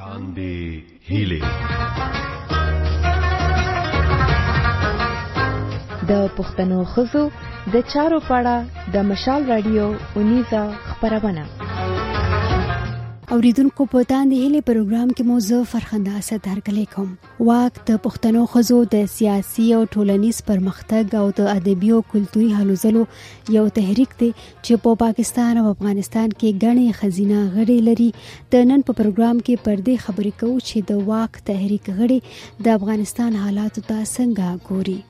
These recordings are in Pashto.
تاندې هیلې د پښتنو خزو د چارو پاړه د مشال رادیو اونیزه خبرونه اوریدونکو په تاندې هلي پروګرام کې مو زه فرخنده اسد هرکلی کوم واک د پښتنو خزو د سیاسي او ټولنیز پرمختګ او د ادبي او کلتوري هلو ځلو یو تحریک دی چې په پاکستان او افغانستان کې غني خزینه غړي لري د نن په پروګرام کې پر دې خبرې کوو چې د واک تحریک غړي د افغانستان حالاتو ته څنګه ګوري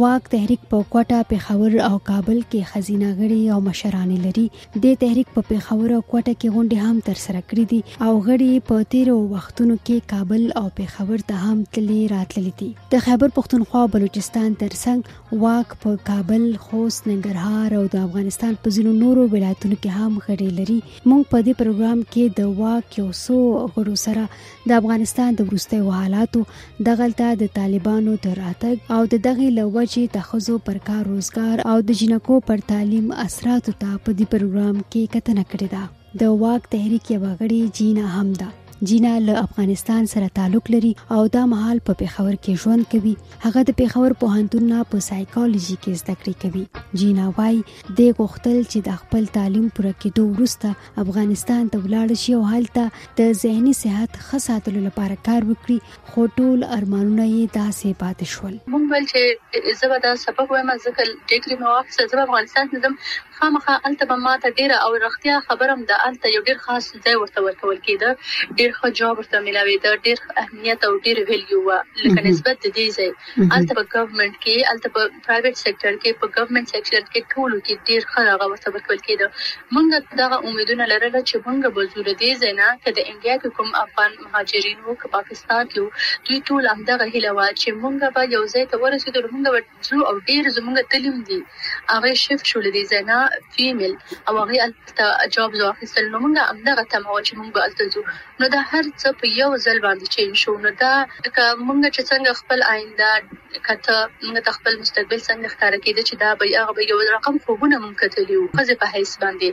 واک تحریک په کوټه پیښور او کابل کې خزینه غړي او مشران لري د تحریک په پیښور او کوټه کې غونډې هم تر سره کړې دي او غړي په تیرو وختونو کې کابل او پیښور ته هم تللي راتللي دي د خیبر پښتونخوا بلوچستان ترڅنګ واک په کابل خوست ننګرهار او د افغانستان په ځینو نورو ولایتونو کې هم غړي لري موږ په دې پروګرام کې د واک یو څو غړو سره د افغانستان د وروستیو حالاتو دغلته د طالبانو د راتګ او د دغې له وجې د ښځو پر کار روزګار او د جنکو پر تعلیم اثراتو ته په دې پروګرام کې کتنه کړې ده د واک تحریک یوه غړې جینا هم ده جینا له افغانستان سره تعلق لري او دا مهال په پیښور کې ژوند کوي هغه د پیښور پوهنتون نه په سایکولوژي کې زده کړې کوي جینا وايي د غوښتل چې د خپل تعلیم پوره کېدو وروسته افغانستان ته ولاړ شي او هلته د ذهني صحت ښه ساتلو لپاره کار وکړي خو ټول ارمانونه یې داسې پاتې شول مونږ ول چې زه به دا سبق وایم ځکه ډیګري مې واخیسته زه افغانستان ته ځم خامخا الته به ما ته ډیره او رښتیا خبرم د الته یو ډیر خاص ځای ورته ورکول کېده ډیر ښه جواب ورته ملاوېده ډیر اهمیت او ډیر ویلیو و لکه نسبت د دې ځای هلته په ګورنمنټ کې هلته په پرایویټ سېکټر کې په ګورنمنټ سېکټر کې ټولو کې ډیر ښه هغه ورته ورکول کېده مونږ دغه امیدونه لرله چې مونږ به ځو له دې ځای نه که د انډیا کې کوم افغان مهاجرین وو که پاکستان کې وو دوی ټول همدغه هیله وه چې مونږ به یو ځای ته ورسېدو نو مونږ به ځو او ډیر زمونږ تلیم دي هغه شفټ شو له دې ځای نه فیمیل او هغه هلته جابز واخیستل نو مونږ همدغه تمه وه چې مونږ به هلته ځو نو دا هر څه په یو ځل باندې چینج شو نو دا لکه مونږ چې څنګه خپل آینده کته مونږ ته خپل مستقبل څنګه ښکاره کیده چې دا به هغه به یو رقم خوبونه مونږ کتلی وو ښځې په حیث باندې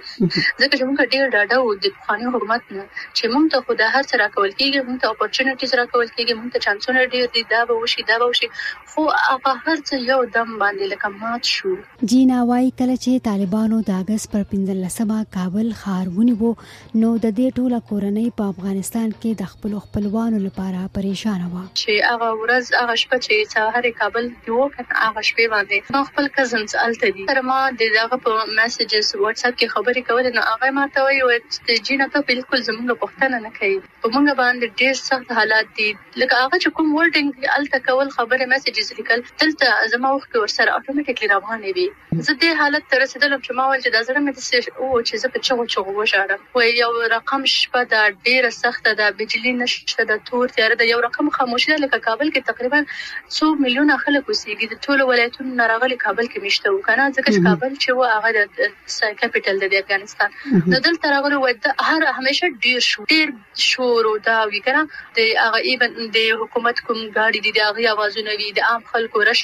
ځکه چې مونږ ډیر ډاډه وو د پخواني حکومت نه چې مونږ ته خو دا هر څه راکول کیږي مونږ ته اپورچونټیز راکول کیږي مونږ ته چانسونه ډیر دي دا به وشي دا به وشي خو هغه هر څه یو دم باندې لکه مات شو جینا وایي کله چې طالبانو د اګست پر پنځلسمه کابل ښار ونیو نو د دې ټوله کورنۍ په افغانستان کې د خپلو خپلوانو لپاره پریشانه وه. چې هغه ورځ، هغه شپه چې سهار کابل کې وو، هغه شپې باندې ما خپل کزنز هلته دي، سره ما د هغه په میسجز، واټساپ، کې خبرې کولې، نو هغه ما ته وایي، وایي چې جینه ته بلکل زمونږ پوښتنه نه کوې، په مونږ باندې ډیر سخت حالات دي، لکه هغه چې کوم ورډینګ هلته کول، خبرې، میسجز لیکل، دلته زما اوښکې ورسره اټومیټیکلي روانې وې. زه دې حالت ته رسېدلم چې ما ویل چې دا زړه مې داسې وو چې زه په چغو چغو وژاړم. وایي، یو رقم شپه ده، ډېره سخته ده، بجلي نه شته، دا تور تیاره ده، یو رقم خاموشي ده، لکه کابل کې تقریبا څو میلیونه خلک اوسېږي، د ټولو ولایتونو نه راغلي کابل کې مېشته وو، که نه ځکه چې کابل چې وو هغه د سای کپیټل دی د افغانستان، نو دلته راغلي وو، وایي هر همیشه ډېر شور ډېر شور و، دا وي که نه د هغه ایون د حکومت کوم ګاډي دي د هغوی اوازونه وي، د عام خلکو رش.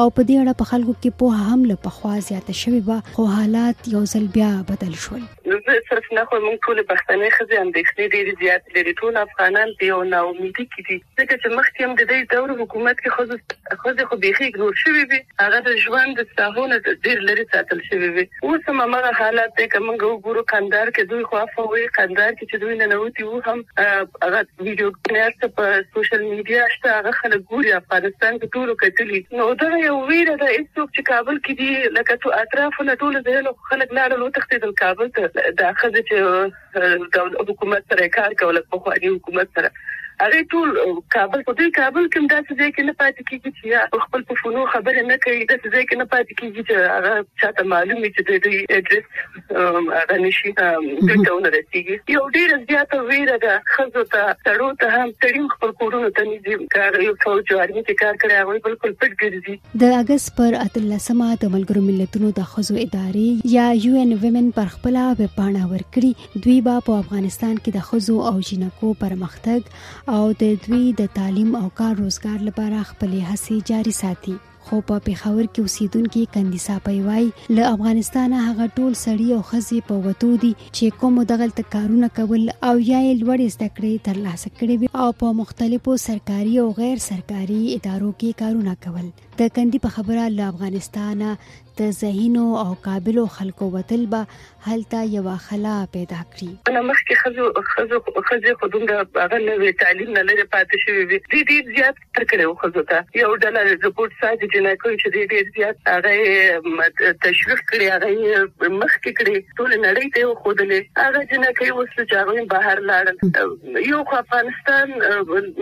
او په دې اړه په خلکو کې پوهه هم له پخوا زیاته شوې وه خو حالات یو ځل بیا بدل شول. زه صرف نه خو موږ ټولې پښتنې ښځې اندېښنې ډېرې زیاتې لري، ټول افغانان په یو ناامیدي کې دي، ځکه چې مخکې هم د دې دور حکومت کې ښځو ښځې خو بیخي اګنور شوې وې، هغه د ژوند د ساحو نه ډېر لرې ساتل شوې وې. اوس هم هماغه حالت دی که موږ وګورو کندهار کې دوی خو عفو وي کندهار کې چې دوی ننوتي وو هم هغه ویډیو کلیپ ته په سوشل میډیا شته هغه خلک ګوري افغانستان کې ټول کتلی نو دا یو ویره ده هیڅوک چې کابل کې دي لکه تو اطرافونه ټول ځایونه خلک لاړل وتښتېدل کابل ته دا خزه چې دولت حکومت سره کار کول په خواني حکومت سره هغه ټول کابل په دې کابل کې داسې ځای کې نه پاتې کیږي چې یا خپل په فونو خبره نه کوي داسې ځای کې نه پاتې کیږي چې هغه چاته معلوم وي چې د دې اډرس هغه نشي د ټول رسیدي یو ډیر زیات ویره ده خزو ته تړو ته هم تړي خپل کورونو ته نږدې کار یو فوج ارمي کې کار کوي هغه بالکل پټ ګرځي د اگست پر 18مه د ملګرو ملتونو د خزو ادارې یا یو ان ویمن پر خپل ویب پاڼه ورکړي دوی به په افغانستان کې د خزو او جنکو پرمختګ او د دوی د تعلیم او کار روزګار لپاره خپل هڅې جاري ساتي خو په پېښور کې اوسیدونکي کندیسا پي وای له افغانستانه هغه ټول سړي او خزي په وتو دي چې کوم دغلته کارونه کول او یا یې لوړې زده کړې ترلاسه کړې وي او په مختلفو سرکاري او غیر سرکاري ادارو کې کارونه کول د کندي په خبره له افغانستانه د ذهینو او قابلو خلکو وتل به هلته یو خلا پیدا کړي انا مخکې خزو خزو خزو خودم د هغه نوې تعلیم نه لري پاتې شوی وي د دې زیات تر کړې وو خزو ته یو ډله رپورټ ساتي جنکو چې دې ډیر زیات هغه تشویق کړي هغه مخ کې کړي ټول نړۍ ته خو دلې هغه جنکې اوس چې هغه بهر لاړل یو افغانستان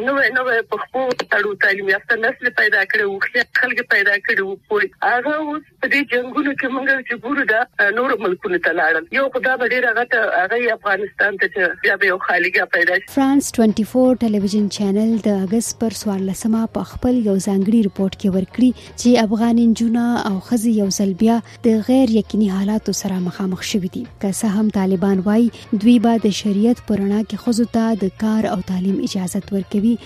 نو نو په خپل اړو تعلیم یافته نسل پیدا کړي او خلک پیدا کړي او هغه اوس په دې جنګونو کې موږ چې ګورو دا نور ملکونو ته لاړل یو خدا به ډیره غټه هغه افغانستان ته چې بیا به یو خالیګا پیدا شي فرانس 24 ټلویزیون چینل د اگست پر 14مه په خپل یو ځانګړي رپورت کې ورکړي چې افغان انجونه او خزي یو ځل بیا د غیر یقیني حالاتو سره مخامخ شوې دي که څه هم طالبان وایي دوی به د شریعت پرانا کې خزو ته د کار او تعلیم اجازه ورکوي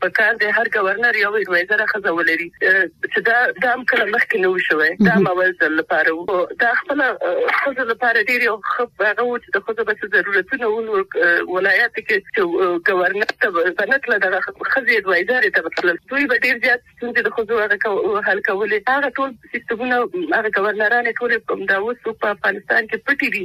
پکار دی هر ګورنر یو ایډوایزر خزه ولري چې دا دام کله مخکې نه وشوي دا مول ځل لپاره وو دا خپل خزه لپاره ډیر یو خپ هغه و چې د خزه بس ضرورتونه ونو ولایت کې چې ګورنر ته بنت له دغه خزه ایډوایزر ته بتل دوی به ډیر زیات ستونزې د خزه هغه حل کولې هغه ټول سیستمونه هغه ګورنران ټول دا اوس په افغانستان کې پټي دي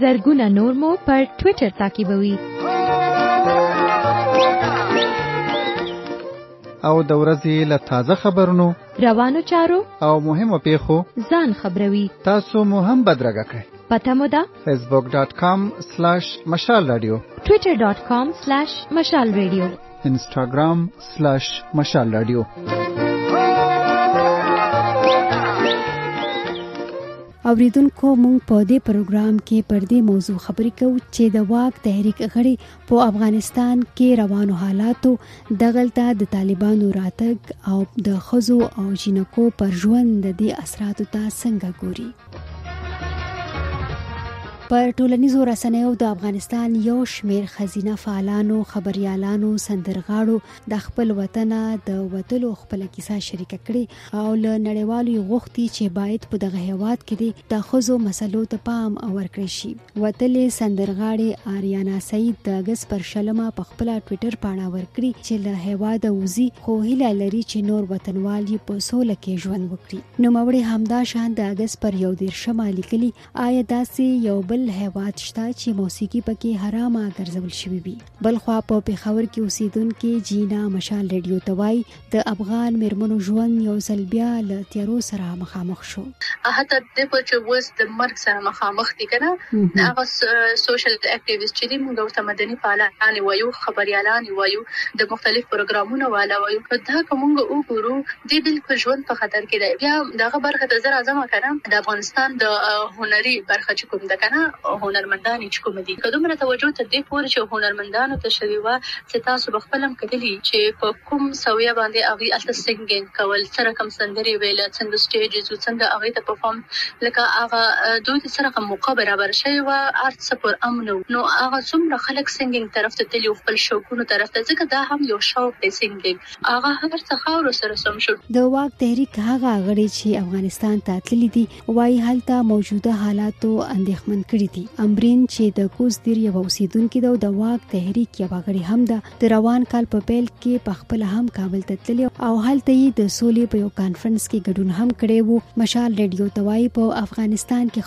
زرګونه نور مو پر ټویټر تعقیبوي او د ورځې له تازه خبرونو روانو چارو او مهمو پیښو ځان خبروي تاسو مو هم بدرګه کړئ پته مو ده facebook.com/مشال رادیو twitter.com/مشال رادیو instagram/مشال رادیو اوریدونکو مونږ په دې پروګرام کې پر دې موضوع خبرې کوو چې د واک تحریک غړي په افغانستان کې روانو حالاتو دغلطه د طالبانو راتګ او د خزو او جنکو پر ژوند د دې اثراتو ته څنګه ګوري پر ټولنیزو رسنیو د افغانستان یو شمیر خزینه فعالانو خبريالانو سندرغاړو د خپل وطن د وتلو خپل کیسه شریک کړي او له نړیوالو غوښتي چې باید په دغه هیواد کې د خزو مسلو ته پام او ورکړي شي وتلې سندرغاړي آریانا سعید د اگست پر شلمه په خپل ټوئیټر پاڼه ورکړي چې له هیواد وزي خو هیله لري چې نور وطنوال یې په سوله کې ژوند وکړي نو موري همدا شان د اگست پر یو دیر شمه لیکلي آیا داسې یو بل هیواد شته چې موسیقي پکې حرامه ګرځول شوی وي بلخوا په پیښور کې اوسیدونکو جینا مشال رادیو ته وایي د افغان مرمنو ژوند یو ځل بیا له تیارو سره مخامخ شو حتی د په چې وس د مرګ سره مخامخ دي کنه هغه سوشل اکټیویست چې موږ ورته مدني فعالان وایو خبريالان وایو د مختلف پروګرامونو والا وایو که دا کومه وګورو د بالکل ژوند په خطر کې دی بیا دغه برخه ته زر اعظم کنه د افغانستان د هنري برخه چې کوم ده کنه هنرمندان چې کوم دي. که دومره توجه تر دې پورې چې هنرمندانو ته شوې وه چې تاسو به خپله هم کتلي چې په کوم سويه باندې هغوي هلته سنګينګ کول، څه رقم سندرې ويله، څنګه سټيجز وو، څنګه هغوي ته پرفارم لکه هغه دوي ته څه رقم موقع برابره شوې وه، هر څه پر امن وو، نو هغه څومره خلک سنګينګ طرف ته تللي وو، خپل شوقونو طرف ته، ځکه دا هم يو شوق دی سنګينګ، هغه هر څه خاورو سره سم شو. د واک تحريک هغه غړي چې افغانستان ته تللي دي وایي هلته موجوده حالاتو اندېښمن کړي دي امرین چې د کوز دیر یو اوسیدونکو ده او د واک تحریک یو غړي هم ده د روان کال په پیل کې په خپل هم کابل ته تللی او هلته یې د سولې په یو کانفرنس کې ګډون هم کړی وو مشال ریډیو توای په افغانستان کې